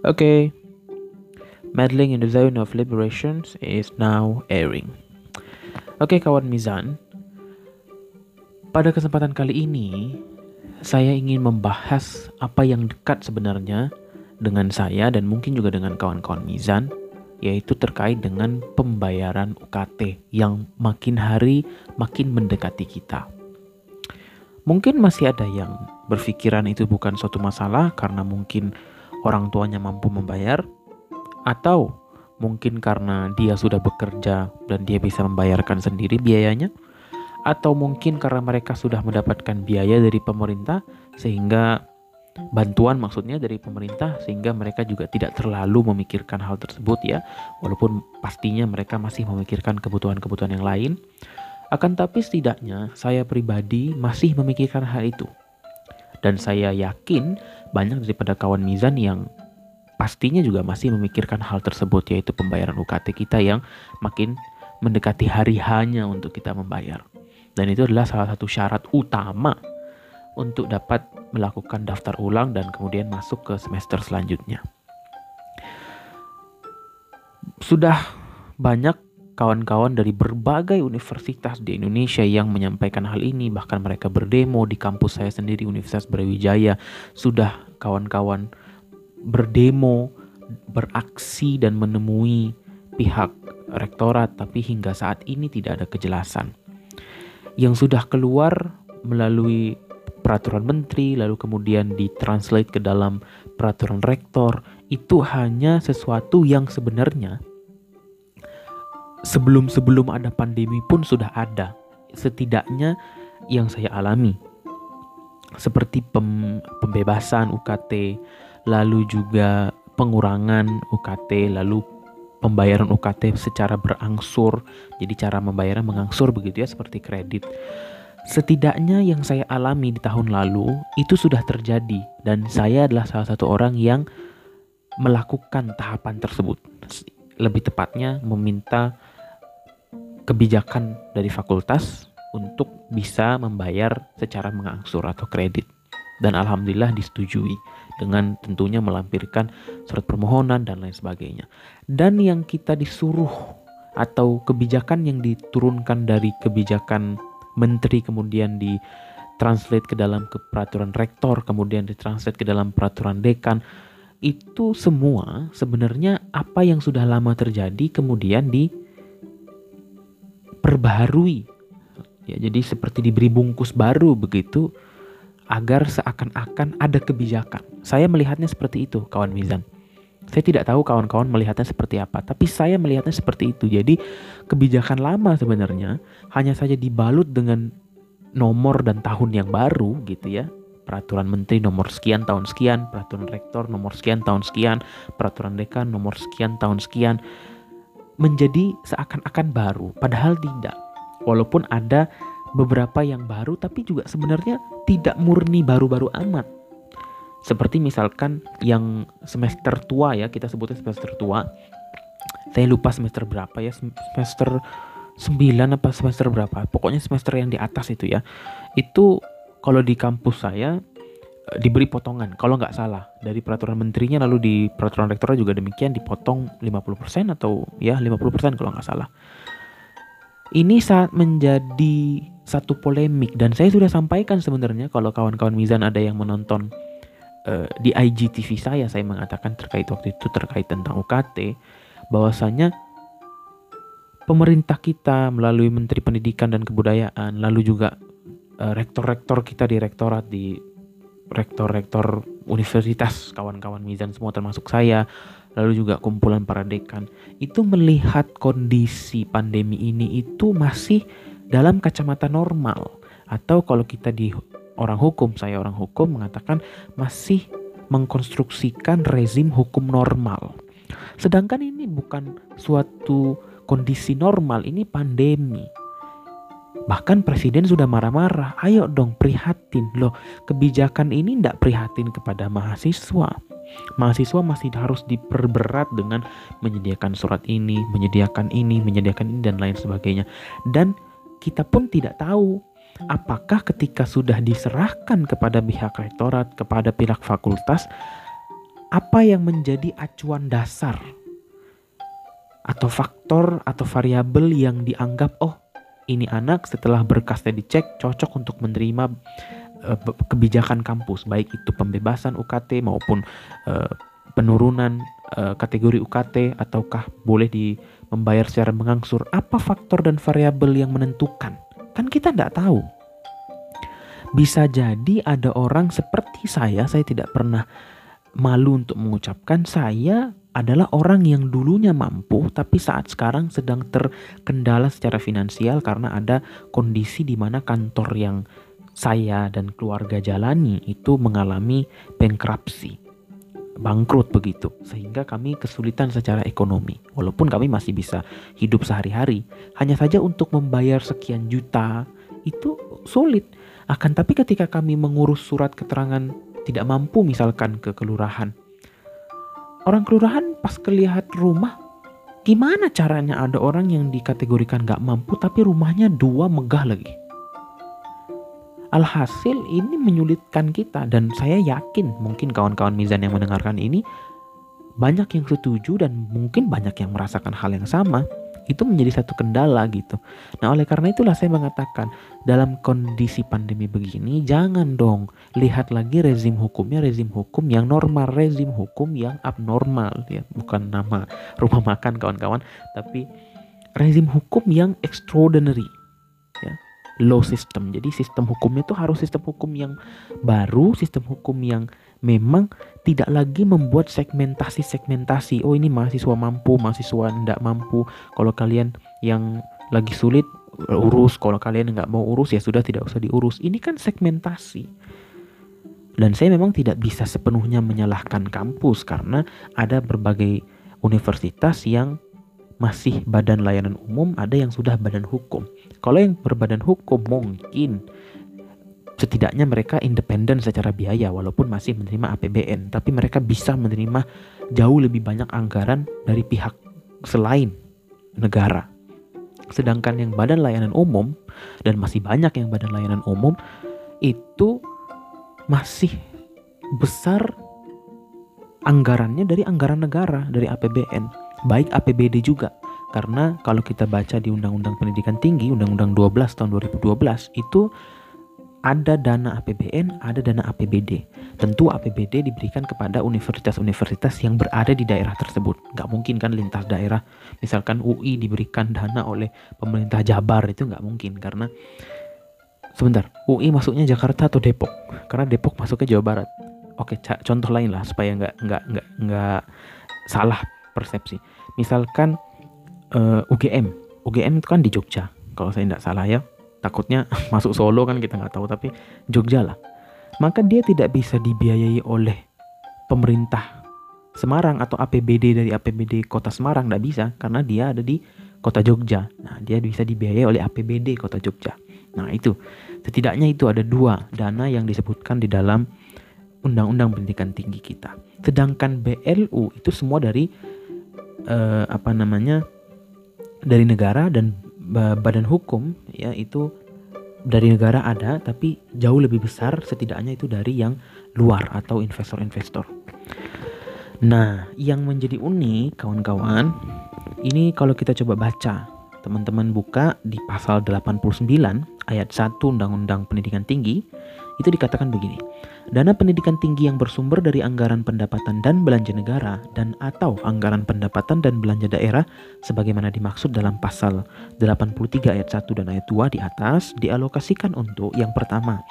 Okay, Meddling in the Zone of Liberations is now airing. Oke kawan Mizan, pada kesempatan kali ini saya ingin membahas apa yang dekat sebenarnya dengan saya dan mungkin juga dengan kawan-kawan Mizan yaitu terkait dengan pembayaran UKT yang makin hari makin mendekati kita. Mungkin masih ada yang berpikiran itu bukan suatu masalah karena mungkin orang tuanya mampu membayar? Atau mungkin karena dia sudah bekerja dan dia bisa membayarkan sendiri biayanya? Atau mungkin karena mereka sudah mendapatkan biaya dari pemerintah sehingga bantuan maksudnya dari pemerintah sehingga mereka juga tidak terlalu memikirkan hal tersebut ya. Walaupun pastinya mereka masih memikirkan kebutuhan-kebutuhan yang lain. Akan tapi setidaknya saya pribadi masih memikirkan hal itu dan saya yakin banyak daripada kawan Mizan yang pastinya juga masih memikirkan hal tersebut yaitu pembayaran UKT kita yang makin mendekati hari hanya untuk kita membayar dan itu adalah salah satu syarat utama untuk dapat melakukan daftar ulang dan kemudian masuk ke semester selanjutnya. Sudah banyak kawan-kawan dari berbagai universitas di Indonesia yang menyampaikan hal ini, bahkan mereka berdemo di kampus saya sendiri Universitas Brawijaya. Sudah kawan-kawan berdemo, beraksi dan menemui pihak rektorat, tapi hingga saat ini tidak ada kejelasan. Yang sudah keluar melalui peraturan menteri lalu kemudian ditranslate ke dalam peraturan rektor itu hanya sesuatu yang sebenarnya sebelum-sebelum ada pandemi pun sudah ada. Setidaknya yang saya alami. Seperti pem, pembebasan UKT lalu juga pengurangan UKT lalu pembayaran UKT secara berangsur. Jadi cara membayarnya mengangsur begitu ya seperti kredit. Setidaknya yang saya alami di tahun lalu itu sudah terjadi. Dan saya adalah salah satu orang yang melakukan tahapan tersebut. Lebih tepatnya meminta kebijakan dari fakultas untuk bisa membayar secara mengangsur atau kredit. Dan alhamdulillah disetujui dengan tentunya melampirkan surat permohonan dan lain sebagainya. Dan yang kita disuruh atau kebijakan yang diturunkan dari kebijakan menteri kemudian di translate ke dalam ke peraturan rektor kemudian ditranslate ke dalam peraturan dekan itu semua sebenarnya apa yang sudah lama terjadi kemudian diperbaharui ya jadi seperti diberi bungkus baru begitu agar seakan-akan ada kebijakan saya melihatnya seperti itu kawan Mizan saya tidak tahu kawan-kawan melihatnya seperti apa, tapi saya melihatnya seperti itu. Jadi, kebijakan lama sebenarnya hanya saja dibalut dengan nomor dan tahun yang baru gitu ya. Peraturan menteri nomor sekian tahun sekian, peraturan rektor nomor sekian tahun sekian, peraturan dekan nomor sekian tahun sekian menjadi seakan-akan baru, padahal tidak. Walaupun ada beberapa yang baru tapi juga sebenarnya tidak murni baru-baru amat seperti misalkan yang semester tua ya, kita sebutnya semester tua. Saya lupa semester berapa ya, semester 9 apa semester berapa. Pokoknya semester yang di atas itu ya. Itu kalau di kampus saya diberi potongan kalau nggak salah dari peraturan menterinya lalu di peraturan rektor juga demikian dipotong 50% atau ya 50% kalau nggak salah. Ini saat menjadi satu polemik dan saya sudah sampaikan sebenarnya kalau kawan-kawan Mizan ada yang menonton uh, di IGTV saya saya mengatakan terkait waktu itu terkait tentang UKT bahwasanya pemerintah kita melalui Menteri Pendidikan dan Kebudayaan lalu juga rektor rektor-rektor kita di rektorat di rektor-rektor universitas kawan-kawan Mizan semua termasuk saya lalu juga kumpulan para dekan itu melihat kondisi pandemi ini itu masih dalam kacamata normal atau kalau kita di orang hukum, saya orang hukum mengatakan masih mengkonstruksikan rezim hukum normal. Sedangkan ini bukan suatu kondisi normal, ini pandemi. Bahkan presiden sudah marah-marah, ayo dong prihatin. Loh, kebijakan ini tidak prihatin kepada mahasiswa. Mahasiswa masih harus diperberat dengan menyediakan surat ini, menyediakan ini, menyediakan ini, dan lain sebagainya. Dan kita pun tidak tahu apakah ketika sudah diserahkan kepada pihak rektorat, kepada pihak fakultas, apa yang menjadi acuan dasar atau faktor atau variabel yang dianggap oh ini anak setelah berkasnya dicek cocok untuk menerima uh, kebijakan kampus baik itu pembebasan UKT maupun uh, penurunan uh, kategori UKT ataukah boleh di membayar secara mengangsur. Apa faktor dan variabel yang menentukan? Kan kita tidak tahu. Bisa jadi ada orang seperti saya saya tidak pernah malu untuk mengucapkan saya adalah orang yang dulunya mampu tapi saat sekarang sedang terkendala secara finansial karena ada kondisi di mana kantor yang saya dan keluarga jalani itu mengalami bankruptcy bangkrut begitu sehingga kami kesulitan secara ekonomi walaupun kami masih bisa hidup sehari-hari hanya saja untuk membayar sekian juta itu sulit akan tapi ketika kami mengurus surat keterangan tidak mampu misalkan ke kelurahan. Orang kelurahan pas kelihat rumah, gimana caranya ada orang yang dikategorikan gak mampu tapi rumahnya dua megah lagi. Alhasil ini menyulitkan kita dan saya yakin mungkin kawan-kawan Mizan yang mendengarkan ini banyak yang setuju dan mungkin banyak yang merasakan hal yang sama itu menjadi satu kendala gitu. Nah, oleh karena itulah saya mengatakan dalam kondisi pandemi begini jangan dong lihat lagi rezim hukumnya rezim hukum yang normal, rezim hukum yang abnormal ya, bukan nama rumah makan kawan-kawan, tapi rezim hukum yang extraordinary ya law system. Jadi sistem hukumnya itu harus sistem hukum yang baru, sistem hukum yang memang tidak lagi membuat segmentasi-segmentasi. Oh ini mahasiswa mampu, mahasiswa tidak mampu. Kalau kalian yang lagi sulit urus, kalau kalian nggak mau urus ya sudah tidak usah diurus. Ini kan segmentasi. Dan saya memang tidak bisa sepenuhnya menyalahkan kampus karena ada berbagai universitas yang masih badan layanan umum, ada yang sudah badan hukum. Kalau yang berbadan hukum mungkin setidaknya mereka independen secara biaya walaupun masih menerima APBN tapi mereka bisa menerima jauh lebih banyak anggaran dari pihak selain negara. Sedangkan yang badan layanan umum dan masih banyak yang badan layanan umum itu masih besar anggarannya dari anggaran negara dari APBN baik APBD juga karena kalau kita baca di Undang-Undang Pendidikan Tinggi Undang-Undang 12 tahun 2012 itu ada dana APBN, ada dana APBD. Tentu APBD diberikan kepada universitas-universitas yang berada di daerah tersebut. Gak mungkin kan lintas daerah, misalkan UI diberikan dana oleh pemerintah Jabar itu gak mungkin karena sebentar UI masuknya Jakarta atau Depok? Karena Depok masuknya Jawa Barat. Oke, contoh lain lah supaya nggak nggak nggak nggak salah persepsi. Misalkan uh, eh, UGM, UGM itu kan di Jogja, kalau saya tidak salah ya takutnya masuk Solo kan kita nggak tahu tapi Jogja lah. Maka dia tidak bisa dibiayai oleh pemerintah Semarang atau APBD dari APBD kota Semarang tidak bisa karena dia ada di kota Jogja. Nah dia bisa dibiayai oleh APBD kota Jogja. Nah itu. Setidaknya itu ada dua dana yang disebutkan di dalam Undang-Undang Pendidikan Tinggi kita. Sedangkan BLU itu semua dari eh, apa namanya dari negara dan badan hukum ya itu dari negara ada tapi jauh lebih besar setidaknya itu dari yang luar atau investor-investor. Nah, yang menjadi unik kawan-kawan, ini kalau kita coba baca, teman-teman buka di pasal 89 ayat 1 Undang-Undang Pendidikan Tinggi, itu dikatakan begini. Dana pendidikan tinggi yang bersumber dari anggaran pendapatan dan belanja negara dan atau anggaran pendapatan dan belanja daerah sebagaimana dimaksud dalam pasal 83 ayat 1 dan ayat 2 di atas dialokasikan untuk yang pertama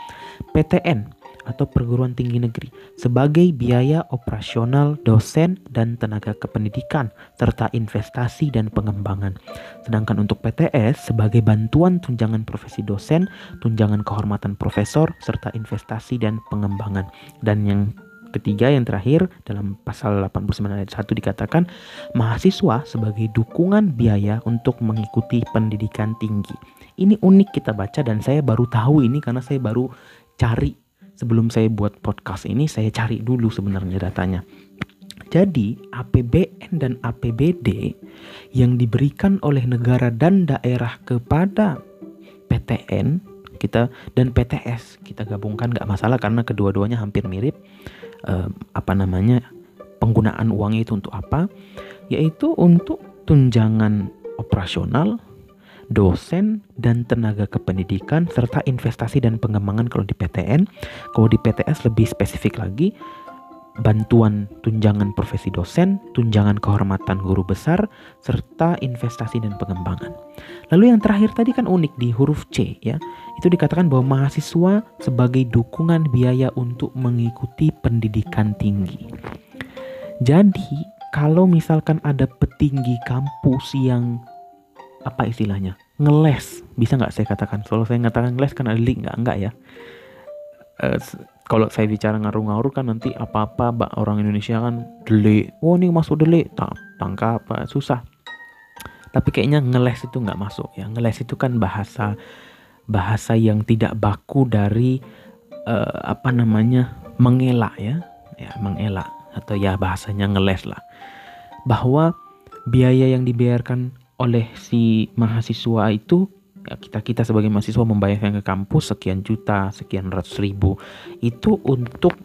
PTN atau perguruan tinggi negeri sebagai biaya operasional dosen dan tenaga kependidikan serta investasi dan pengembangan. Sedangkan untuk PTS sebagai bantuan tunjangan profesi dosen, tunjangan kehormatan profesor serta investasi dan pengembangan. Dan yang ketiga yang terakhir dalam pasal 89 ayat 1 dikatakan mahasiswa sebagai dukungan biaya untuk mengikuti pendidikan tinggi. Ini unik kita baca dan saya baru tahu ini karena saya baru cari sebelum saya buat podcast ini saya cari dulu sebenarnya datanya. Jadi APBN dan APBD yang diberikan oleh negara dan daerah kepada PTN kita dan PTS kita gabungkan nggak masalah karena kedua-duanya hampir mirip eh, apa namanya penggunaan uangnya itu untuk apa? Yaitu untuk tunjangan operasional, dosen dan tenaga kependidikan serta investasi dan pengembangan kalau di PTN. Kalau di PTS lebih spesifik lagi bantuan tunjangan profesi dosen, tunjangan kehormatan guru besar, serta investasi dan pengembangan. Lalu yang terakhir tadi kan unik di huruf C ya. Itu dikatakan bahwa mahasiswa sebagai dukungan biaya untuk mengikuti pendidikan tinggi. Jadi, kalau misalkan ada petinggi kampus yang apa istilahnya? ngeles, bisa nggak saya katakan? Kalau saya ngatakan ngeles kan ada link nggak? Nggak ya. Uh, kalau saya bicara ngaruh-ngaruh kan nanti apa-apa orang Indonesia kan delik oh ini masuk delik tak tangkap apa susah tapi kayaknya ngeles itu nggak masuk ya ngeles itu kan bahasa bahasa yang tidak baku dari uh, apa namanya mengelak ya ya mengelak atau ya bahasanya ngeles lah bahwa biaya yang dibayarkan oleh si mahasiswa itu ya kita kita sebagai mahasiswa membayarkan ke kampus sekian juta sekian ratus ribu. Itu untuk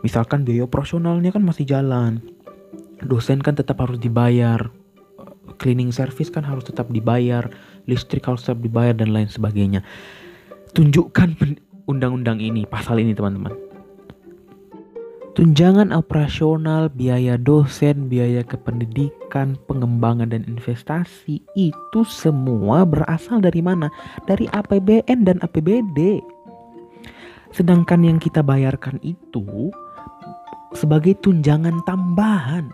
misalkan biaya operasionalnya kan masih jalan. Dosen kan tetap harus dibayar cleaning service kan harus tetap dibayar listrik harus tetap dibayar dan lain sebagainya. Tunjukkan undang-undang ini pasal ini teman-teman Tunjangan operasional, biaya dosen, biaya kependidikan, pengembangan dan investasi itu semua berasal dari mana? Dari APBN dan APBD. Sedangkan yang kita bayarkan itu sebagai tunjangan tambahan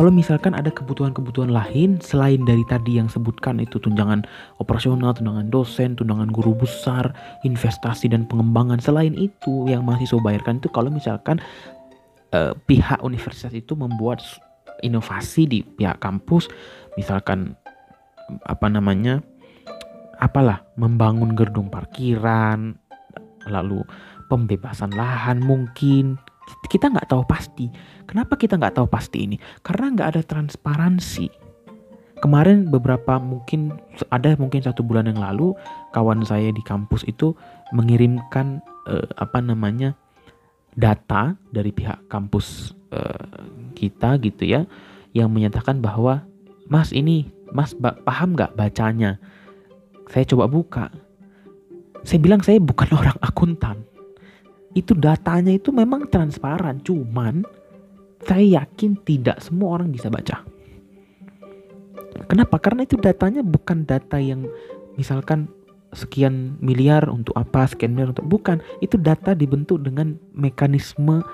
kalau misalkan ada kebutuhan-kebutuhan lain selain dari tadi yang sebutkan itu tunjangan operasional, tunjangan dosen, tunjangan guru besar, investasi dan pengembangan selain itu yang mahasiswa bayarkan itu kalau misalkan uh, pihak universitas itu membuat inovasi di pihak kampus misalkan apa namanya apalah membangun gedung parkiran lalu pembebasan lahan mungkin kita nggak tahu pasti. Kenapa kita nggak tahu pasti ini? Karena nggak ada transparansi. Kemarin beberapa mungkin ada mungkin satu bulan yang lalu kawan saya di kampus itu mengirimkan eh, apa namanya data dari pihak kampus eh, kita gitu ya yang menyatakan bahwa Mas ini Mas paham nggak bacanya? Saya coba buka. Saya bilang saya bukan orang akuntan itu datanya itu memang transparan cuman saya yakin tidak semua orang bisa baca. Kenapa? Karena itu datanya bukan data yang misalkan sekian miliar untuk apa sekian miliar untuk bukan. Itu data dibentuk dengan mekanisme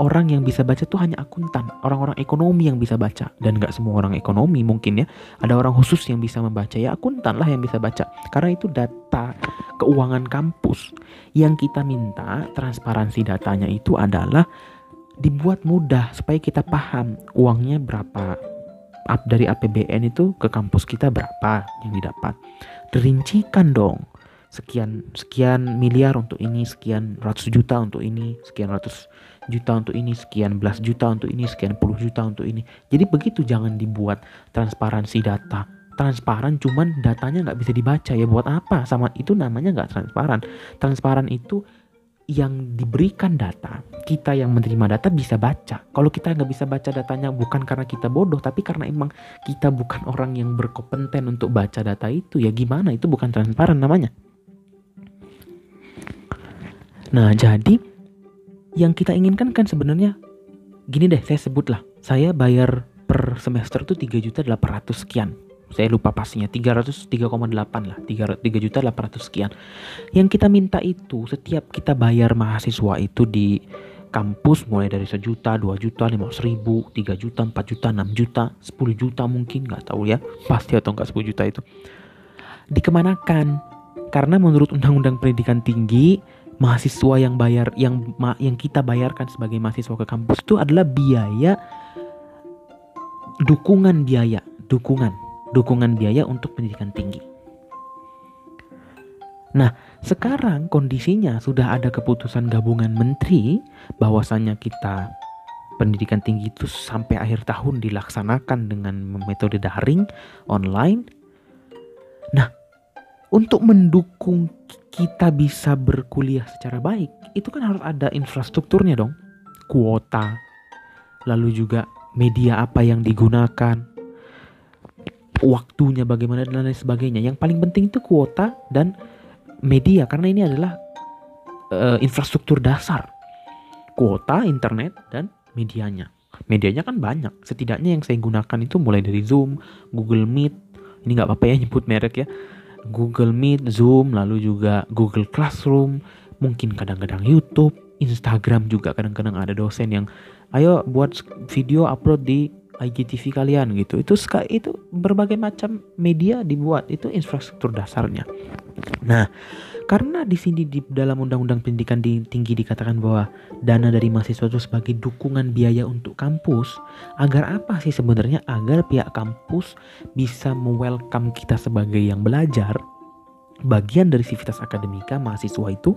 orang yang bisa baca tuh hanya akuntan, orang-orang ekonomi yang bisa baca dan nggak semua orang ekonomi mungkin ya. Ada orang khusus yang bisa membaca ya akuntan lah yang bisa baca. Karena itu data keuangan kampus yang kita minta transparansi datanya itu adalah dibuat mudah supaya kita paham uangnya berapa dari APBN itu ke kampus kita berapa yang didapat. Dirincikan dong sekian sekian miliar untuk ini, sekian ratus juta untuk ini, sekian ratus juta untuk ini, sekian belas juta untuk ini, sekian puluh juta untuk ini. Jadi begitu jangan dibuat transparansi data. Transparan cuman datanya nggak bisa dibaca ya buat apa? Sama itu namanya nggak transparan. Transparan itu yang diberikan data, kita yang menerima data bisa baca. Kalau kita nggak bisa baca datanya bukan karena kita bodoh, tapi karena emang kita bukan orang yang berkompeten untuk baca data itu, ya gimana? Itu bukan transparan namanya. Nah, jadi yang kita inginkan kan sebenarnya gini deh, saya sebutlah. Saya bayar per semester tuh 3 juta 800 sekian. Saya lupa pastinya 300 3,8 lah 3, 3 juta 800 sekian. Yang kita minta itu setiap kita bayar mahasiswa itu di kampus mulai dari sejuta, dua juta, lima ribu, tiga juta, empat juta, enam juta, sepuluh juta mungkin nggak tahu ya pasti atau nggak sepuluh juta itu dikemanakan karena menurut undang-undang pendidikan tinggi mahasiswa yang bayar yang yang kita bayarkan sebagai mahasiswa ke kampus itu adalah biaya dukungan biaya, dukungan, dukungan biaya untuk pendidikan tinggi. Nah, sekarang kondisinya sudah ada keputusan gabungan menteri bahwasannya kita pendidikan tinggi itu sampai akhir tahun dilaksanakan dengan metode daring online. Nah, untuk mendukung kita bisa berkuliah secara baik, itu kan harus ada infrastrukturnya dong. Kuota, lalu juga media apa yang digunakan, waktunya bagaimana dan lain sebagainya. Yang paling penting itu kuota dan media karena ini adalah uh, infrastruktur dasar. Kuota, internet dan medianya. Medianya kan banyak. Setidaknya yang saya gunakan itu mulai dari Zoom, Google Meet. Ini nggak apa-apa ya nyebut merek ya. Google Meet, Zoom, lalu juga Google Classroom, mungkin kadang-kadang YouTube, Instagram juga kadang-kadang ada dosen yang ayo buat video upload di IGTV kalian gitu. Itu itu berbagai macam media dibuat, itu infrastruktur dasarnya. Nah, karena di sini di dalam Undang-Undang Pendidikan Tinggi dikatakan bahwa dana dari mahasiswa itu sebagai dukungan biaya untuk kampus, agar apa sih sebenarnya? Agar pihak kampus bisa mewelcome kita sebagai yang belajar, bagian dari sivitas akademika mahasiswa itu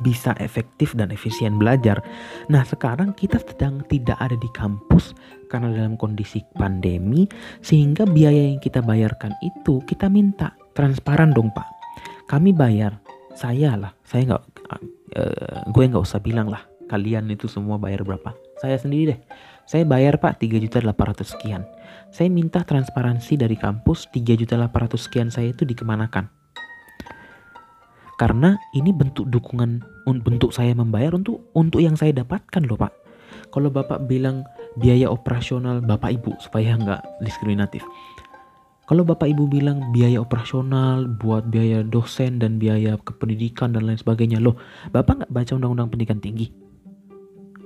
bisa efektif dan efisien belajar. Nah, sekarang kita sedang tidak ada di kampus karena dalam kondisi pandemi, sehingga biaya yang kita bayarkan itu kita minta transparan dong, Pak kami bayar. Saya lah. Saya nggak uh, gue nggak usah bilang lah kalian itu semua bayar berapa. Saya sendiri deh. Saya bayar pak 3 juta 800 sekian. Saya minta transparansi dari kampus 3 juta 800 sekian saya itu dikemanakan. Karena ini bentuk dukungan bentuk saya membayar untuk untuk yang saya dapatkan loh pak. Kalau bapak bilang biaya operasional bapak ibu supaya nggak diskriminatif kalau Bapak Ibu bilang biaya operasional buat biaya dosen dan biaya kependidikan dan lain sebagainya, loh Bapak nggak baca Undang-Undang Pendidikan Tinggi?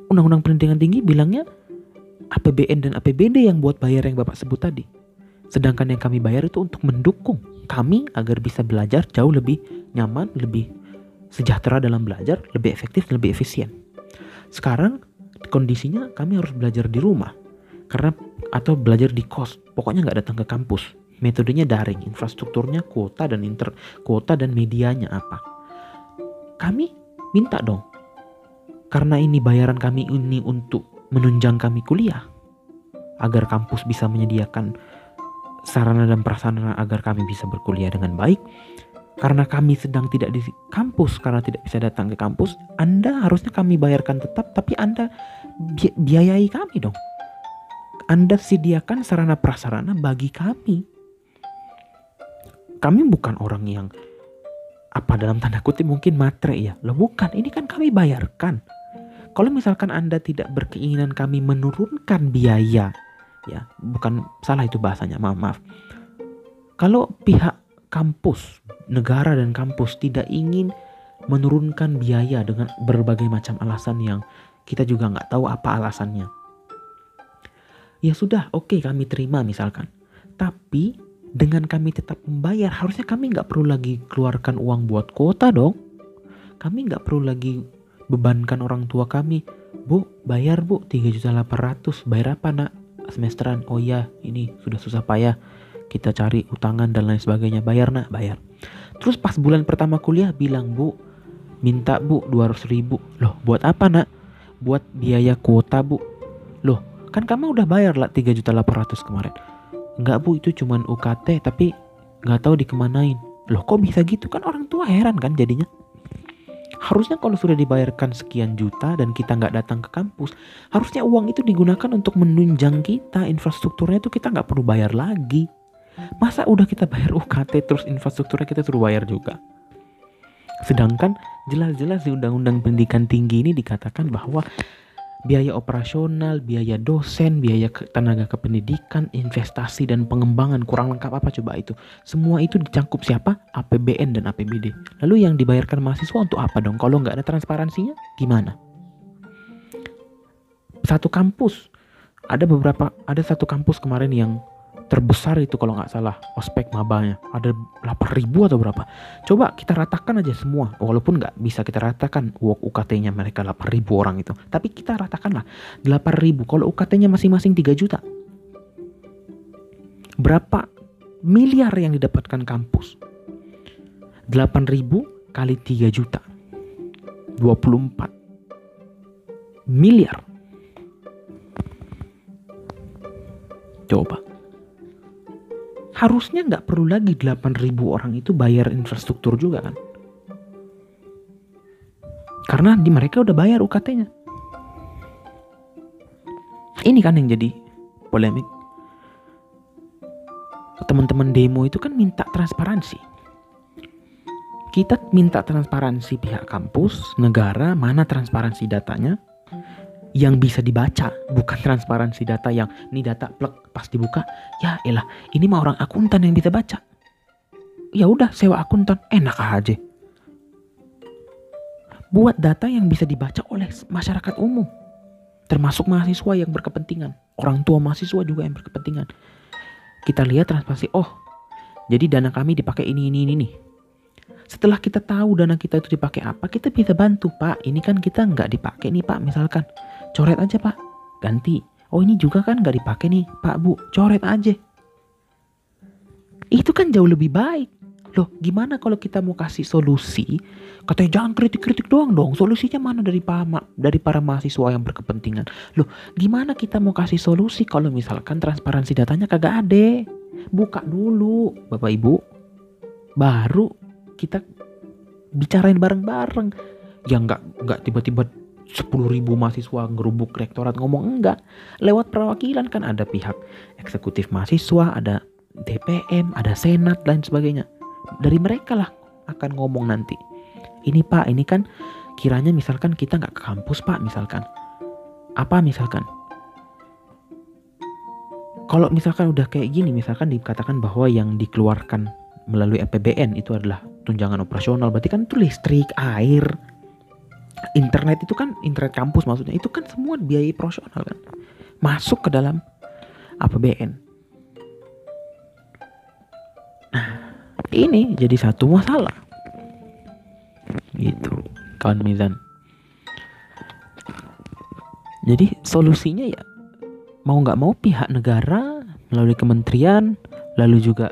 Undang-Undang Pendidikan Tinggi bilangnya APBN dan APBD yang buat bayar yang Bapak sebut tadi. Sedangkan yang kami bayar itu untuk mendukung kami agar bisa belajar jauh lebih nyaman, lebih sejahtera dalam belajar, lebih efektif, lebih efisien. Sekarang kondisinya kami harus belajar di rumah karena atau belajar di kos, pokoknya nggak datang ke kampus metodenya daring, infrastrukturnya kuota dan inter kuota dan medianya apa. Kami minta dong. Karena ini bayaran kami ini untuk menunjang kami kuliah agar kampus bisa menyediakan sarana dan prasarana agar kami bisa berkuliah dengan baik. Karena kami sedang tidak di kampus, karena tidak bisa datang ke kampus, Anda harusnya kami bayarkan tetap, tapi Anda bi biayai kami dong. Anda sediakan sarana prasarana bagi kami kami bukan orang yang apa dalam tanda kutip mungkin matre ya. Loh bukan, ini kan kami bayarkan. Kalau misalkan Anda tidak berkeinginan kami menurunkan biaya, ya bukan salah itu bahasanya, maaf maaf. Kalau pihak kampus, negara dan kampus tidak ingin menurunkan biaya dengan berbagai macam alasan yang kita juga nggak tahu apa alasannya. Ya sudah, oke okay, kami terima misalkan. Tapi dengan kami tetap membayar, harusnya kami nggak perlu lagi keluarkan uang buat kuota dong. Kami nggak perlu lagi bebankan orang tua kami. Bu, bayar bu, 3 juta 800. Bayar apa nak? Semesteran. Oh iya, ini sudah susah payah. Kita cari utangan dan lain sebagainya. Bayar nak, bayar. Terus pas bulan pertama kuliah bilang, bu, minta bu 200 ribu. Loh, buat apa nak? Buat biaya kuota bu. Loh, kan kamu udah bayar lah 3 juta 800 kemarin Enggak bu itu cuman UKT tapi nggak tahu dikemanain. Loh kok bisa gitu kan orang tua heran kan jadinya. Harusnya kalau sudah dibayarkan sekian juta dan kita nggak datang ke kampus, harusnya uang itu digunakan untuk menunjang kita. Infrastrukturnya itu kita nggak perlu bayar lagi. Masa udah kita bayar UKT terus infrastrukturnya kita suruh bayar juga? Sedangkan jelas-jelas di Undang-Undang Pendidikan Tinggi ini dikatakan bahwa biaya operasional, biaya dosen, biaya tenaga kependidikan, investasi dan pengembangan kurang lengkap apa coba itu? Semua itu dicangkup siapa? APBN dan APBD. Lalu yang dibayarkan mahasiswa untuk apa dong? Kalau nggak ada transparansinya, gimana? Satu kampus, ada beberapa, ada satu kampus kemarin yang terbesar itu kalau nggak salah ospek mabanya. Ada 8000 atau berapa? Coba kita ratakan aja semua. Walaupun nggak bisa kita ratakan work UKT-nya mereka 8000 orang itu. Tapi kita ratakan lah 8000 kalau UKT-nya masing-masing 3 juta. Berapa miliar yang didapatkan kampus? 8000 kali 3 juta. 24 miliar. Coba harusnya nggak perlu lagi 8000 orang itu bayar infrastruktur juga kan? Karena di mereka udah bayar UKT-nya ini kan yang jadi polemik. Teman-teman demo itu kan minta transparansi. Kita minta transparansi pihak kampus, negara, mana transparansi datanya yang bisa dibaca, bukan transparansi data yang ini data plek pas dibuka, ya elah, ini mah orang akuntan yang bisa baca. Ya udah sewa akuntan, enak aja. Buat data yang bisa dibaca oleh masyarakat umum, termasuk mahasiswa yang berkepentingan, orang tua mahasiswa juga yang berkepentingan. Kita lihat transparansi, oh, jadi dana kami dipakai ini ini ini nih setelah kita tahu dana kita itu dipakai apa, kita bisa bantu pak. Ini kan kita nggak dipakai nih pak, misalkan coret aja pak, ganti. Oh ini juga kan nggak dipakai nih pak bu, coret aja. Itu kan jauh lebih baik. Loh, gimana kalau kita mau kasih solusi? Katanya jangan kritik-kritik doang dong. Solusinya mana dari para, dari para mahasiswa yang berkepentingan? Loh, gimana kita mau kasih solusi kalau misalkan transparansi datanya kagak ada? Buka dulu, Bapak Ibu. Baru kita bicarain bareng-bareng yang nggak nggak tiba-tiba sepuluh ribu mahasiswa ngerubuk rektorat ngomong enggak lewat perwakilan kan ada pihak eksekutif mahasiswa ada DPM ada senat dan sebagainya. Dari mereka lah akan ngomong nanti. Ini pak ini kan kiranya misalkan kita nggak ke kampus pak misalkan. Apa misalkan? Kalau misalkan udah kayak gini misalkan dikatakan bahwa yang dikeluarkan melalui APBN itu adalah tunjangan operasional berarti kan itu listrik air internet itu kan internet kampus maksudnya itu kan semua biaya operasional kan? Masuk ke dalam APBN nah ini jadi satu masalah. Gitu kawan Mizan. Jadi solusinya ya mau nggak mau pihak negara melalui kementerian lalu juga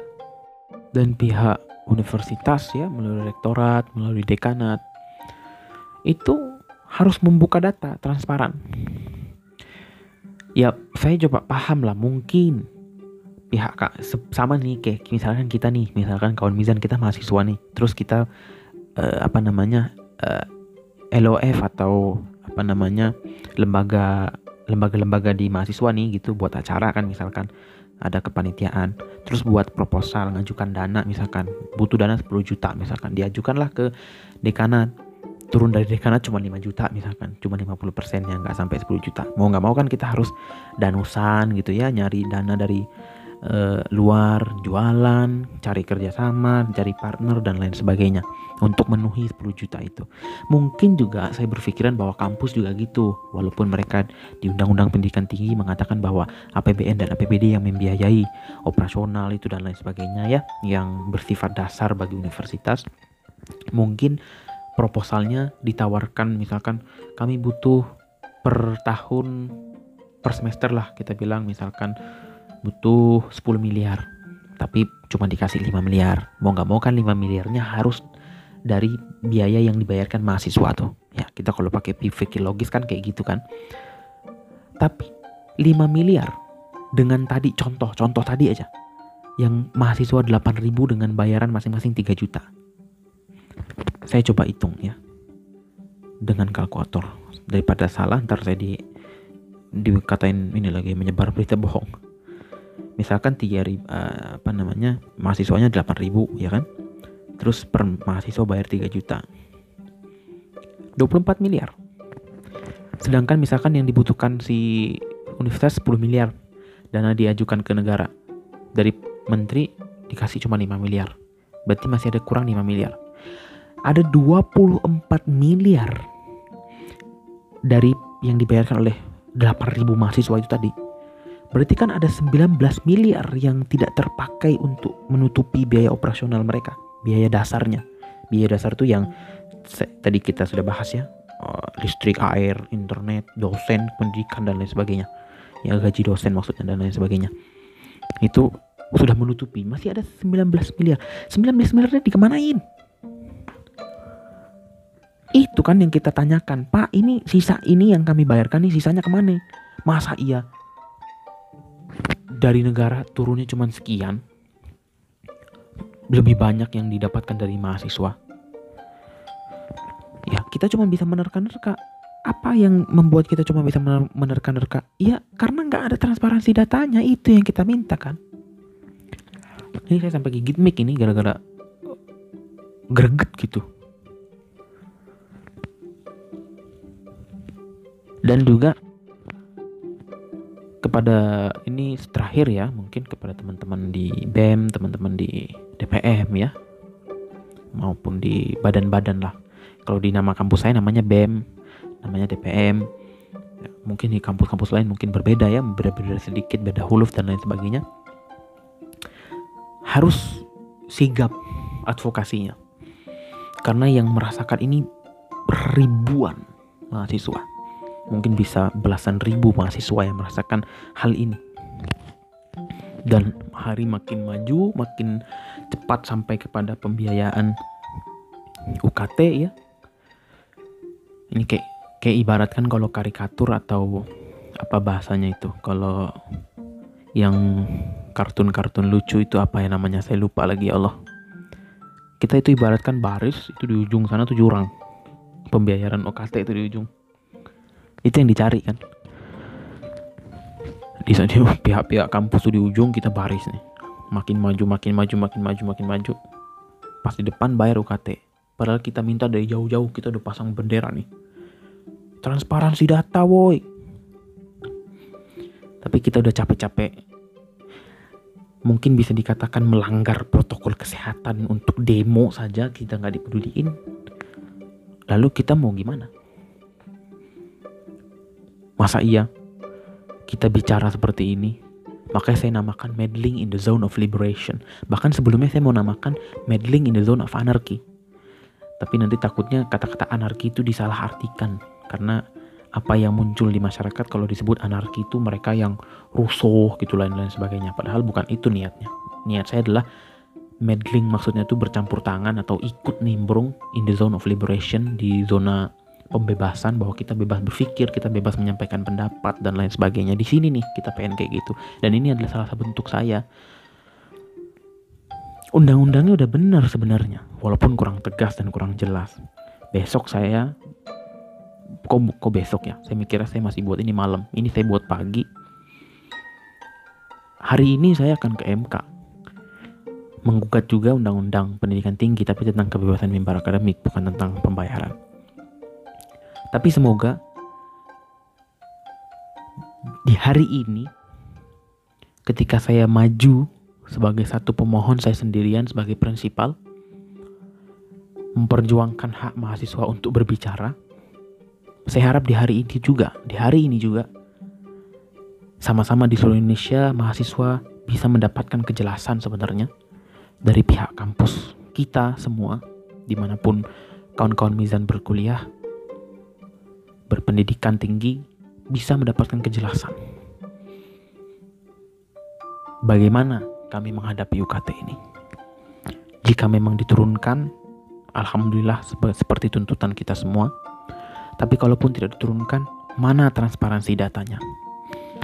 dan pihak universitas ya melalui rektorat, melalui dekanat itu harus membuka data transparan. Ya, saya coba paham lah mungkin pihak sama nih kayak misalkan kita nih, misalkan kawan Mizan kita mahasiswa nih, terus kita uh, apa namanya uh, eh, LOF atau apa namanya lembaga lembaga-lembaga di mahasiswa nih gitu buat acara kan misalkan ada kepanitiaan terus buat proposal ngajukan dana misalkan butuh dana 10 juta misalkan diajukanlah ke dekanat turun dari dekanat cuma 5 juta misalkan cuma 50 persennya nggak sampai 10 juta mau nggak mau kan kita harus danusan gitu ya nyari dana dari uh, luar jualan cari kerjasama cari partner dan lain sebagainya untuk memenuhi 10 juta itu. Mungkin juga saya berpikiran bahwa kampus juga gitu, walaupun mereka di Undang-Undang Pendidikan Tinggi mengatakan bahwa APBN dan APBD yang membiayai operasional itu dan lain sebagainya ya, yang bersifat dasar bagi universitas. Mungkin proposalnya ditawarkan misalkan kami butuh per tahun per semester lah kita bilang misalkan butuh 10 miliar tapi cuma dikasih 5 miliar mau nggak mau kan 5 miliarnya harus dari biaya yang dibayarkan mahasiswa tuh. Ya, kita kalau pakai pikir logis kan kayak gitu kan. Tapi 5 miliar dengan tadi contoh, contoh tadi aja. Yang mahasiswa 8000 dengan bayaran masing-masing 3 juta. Saya coba hitung ya. Dengan kalkulator. Daripada salah ntar saya di dikatain ini lagi menyebar berita bohong. Misalkan 3000 uh, eh, apa namanya? mahasiswanya 8000 ya kan? Terus per mahasiswa bayar 3 juta. 24 miliar. Sedangkan misalkan yang dibutuhkan si universitas 10 miliar dana diajukan ke negara. Dari menteri dikasih cuma 5 miliar. Berarti masih ada kurang 5 miliar. Ada 24 miliar dari yang dibayarkan oleh 8.000 mahasiswa itu tadi. Berarti kan ada 19 miliar yang tidak terpakai untuk menutupi biaya operasional mereka biaya dasarnya. Biaya dasar tuh yang tadi kita sudah bahas ya uh, listrik air internet dosen pendidikan dan lain sebagainya. Ya gaji dosen maksudnya dan lain sebagainya. Itu sudah menutupi. Masih ada 19 miliar. 19 miliarnya dikemanain itu kan yang kita tanyakan pak ini sisa ini yang kami bayarkan nih sisanya ke mana masa iya dari negara turunnya cuma sekian lebih banyak yang didapatkan dari mahasiswa. Ya, kita cuma bisa menerka-nerka. apa yang membuat kita cuma bisa menerka-nerka? Ya karena nggak ada transparansi datanya itu yang kita minta kan. Ini saya sampai gigit mic ini gara-gara greget gitu. Dan juga kepada ini terakhir ya mungkin kepada teman-teman di BEM, teman-teman di DPM ya. Maupun di badan-badan lah. Kalau di nama kampus saya namanya BEM, namanya DPM ya, mungkin di kampus-kampus lain mungkin berbeda ya berbeda sedikit beda huruf dan lain sebagainya. Harus sigap advokasinya. Karena yang merasakan ini ribuan mahasiswa mungkin bisa belasan ribu mahasiswa yang merasakan hal ini. Dan hari makin maju makin cepat sampai kepada pembiayaan UKT ya. Ini kayak kayak ibaratkan kalau karikatur atau apa bahasanya itu. Kalau yang kartun-kartun lucu itu apa ya namanya? Saya lupa lagi ya Allah. Kita itu ibaratkan baris itu di ujung sana tuh jurang pembayaran OKT itu di ujung itu yang dicari kan? Di sana pihak-pihak kampus tuh di ujung kita baris nih. Makin maju makin maju makin maju makin maju. Pas di depan bayar UKT padahal kita minta dari jauh-jauh kita udah pasang bendera nih. Transparansi data woi. Tapi kita udah capek-capek. Mungkin bisa dikatakan melanggar protokol kesehatan untuk demo saja kita nggak dipeduliin. Lalu kita mau gimana masa iya kita bicara seperti ini? Makanya saya namakan meddling in the zone of liberation. Bahkan sebelumnya saya mau namakan meddling in the zone of anarchy. Tapi nanti takutnya kata-kata anarki itu disalahartikan. Karena apa yang muncul di masyarakat kalau disebut anarki itu mereka yang rusuh gitu lain-lain sebagainya. Padahal bukan itu niatnya. Niat saya adalah meddling maksudnya itu bercampur tangan atau ikut nimbrung in the zone of liberation di zona pembebasan bahwa kita bebas berpikir, kita bebas menyampaikan pendapat dan lain sebagainya. Di sini nih kita pengen kayak gitu. Dan ini adalah salah satu bentuk saya. Undang-undangnya udah benar sebenarnya, walaupun kurang tegas dan kurang jelas. Besok saya kok, kok besok ya saya mikirnya saya masih buat ini malam ini saya buat pagi hari ini saya akan ke MK menggugat juga undang-undang pendidikan tinggi tapi tentang kebebasan mimbar akademik bukan tentang pembayaran tapi semoga di hari ini ketika saya maju sebagai satu pemohon saya sendirian sebagai prinsipal memperjuangkan hak mahasiswa untuk berbicara saya harap di hari ini juga, di hari ini juga, sama-sama di seluruh Indonesia mahasiswa bisa mendapatkan kejelasan sebenarnya dari pihak kampus kita semua, di mana pun kawan-kawan Mizan berkuliah, berpendidikan tinggi, bisa mendapatkan kejelasan. Bagaimana kami menghadapi UKT ini? Jika memang diturunkan, Alhamdulillah seperti tuntutan kita semua, tapi kalaupun tidak diturunkan, mana transparansi datanya?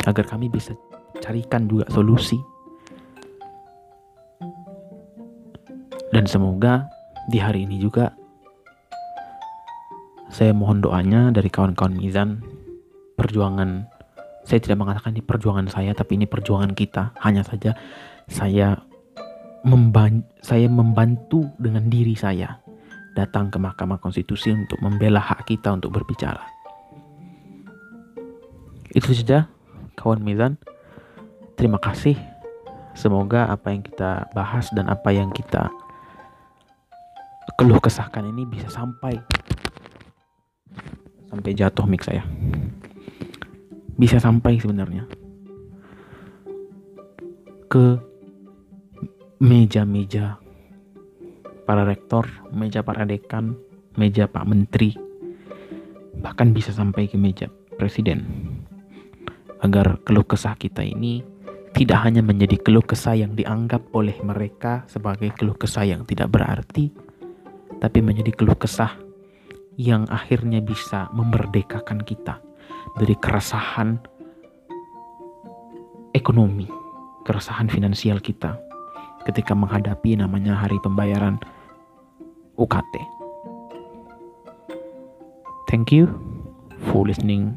Agar kami bisa carikan juga solusi. Dan semoga di hari ini juga saya mohon doanya dari kawan-kawan Mizan perjuangan saya tidak mengatakan ini perjuangan saya tapi ini perjuangan kita hanya saja saya memban saya membantu dengan diri saya datang ke Mahkamah Konstitusi untuk membela hak kita untuk berbicara. Itu saja, kawan Mizan. Terima kasih. Semoga apa yang kita bahas dan apa yang kita keluh kesahkan ini bisa sampai sampai jatuh mic saya. Bisa sampai sebenarnya ke meja-meja para rektor, meja para dekan, meja Pak Menteri, bahkan bisa sampai ke meja Presiden. Agar keluh kesah kita ini tidak hanya menjadi keluh kesah yang dianggap oleh mereka sebagai keluh kesah yang tidak berarti, tapi menjadi keluh kesah yang akhirnya bisa memerdekakan kita dari keresahan ekonomi, keresahan finansial kita ketika menghadapi namanya hari pembayaran UKT. Thank you for listening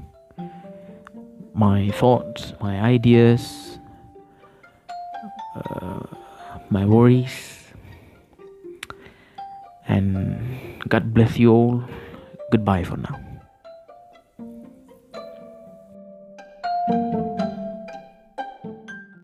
my thoughts, my ideas, uh, my worries. And God bless you all. Goodbye for now.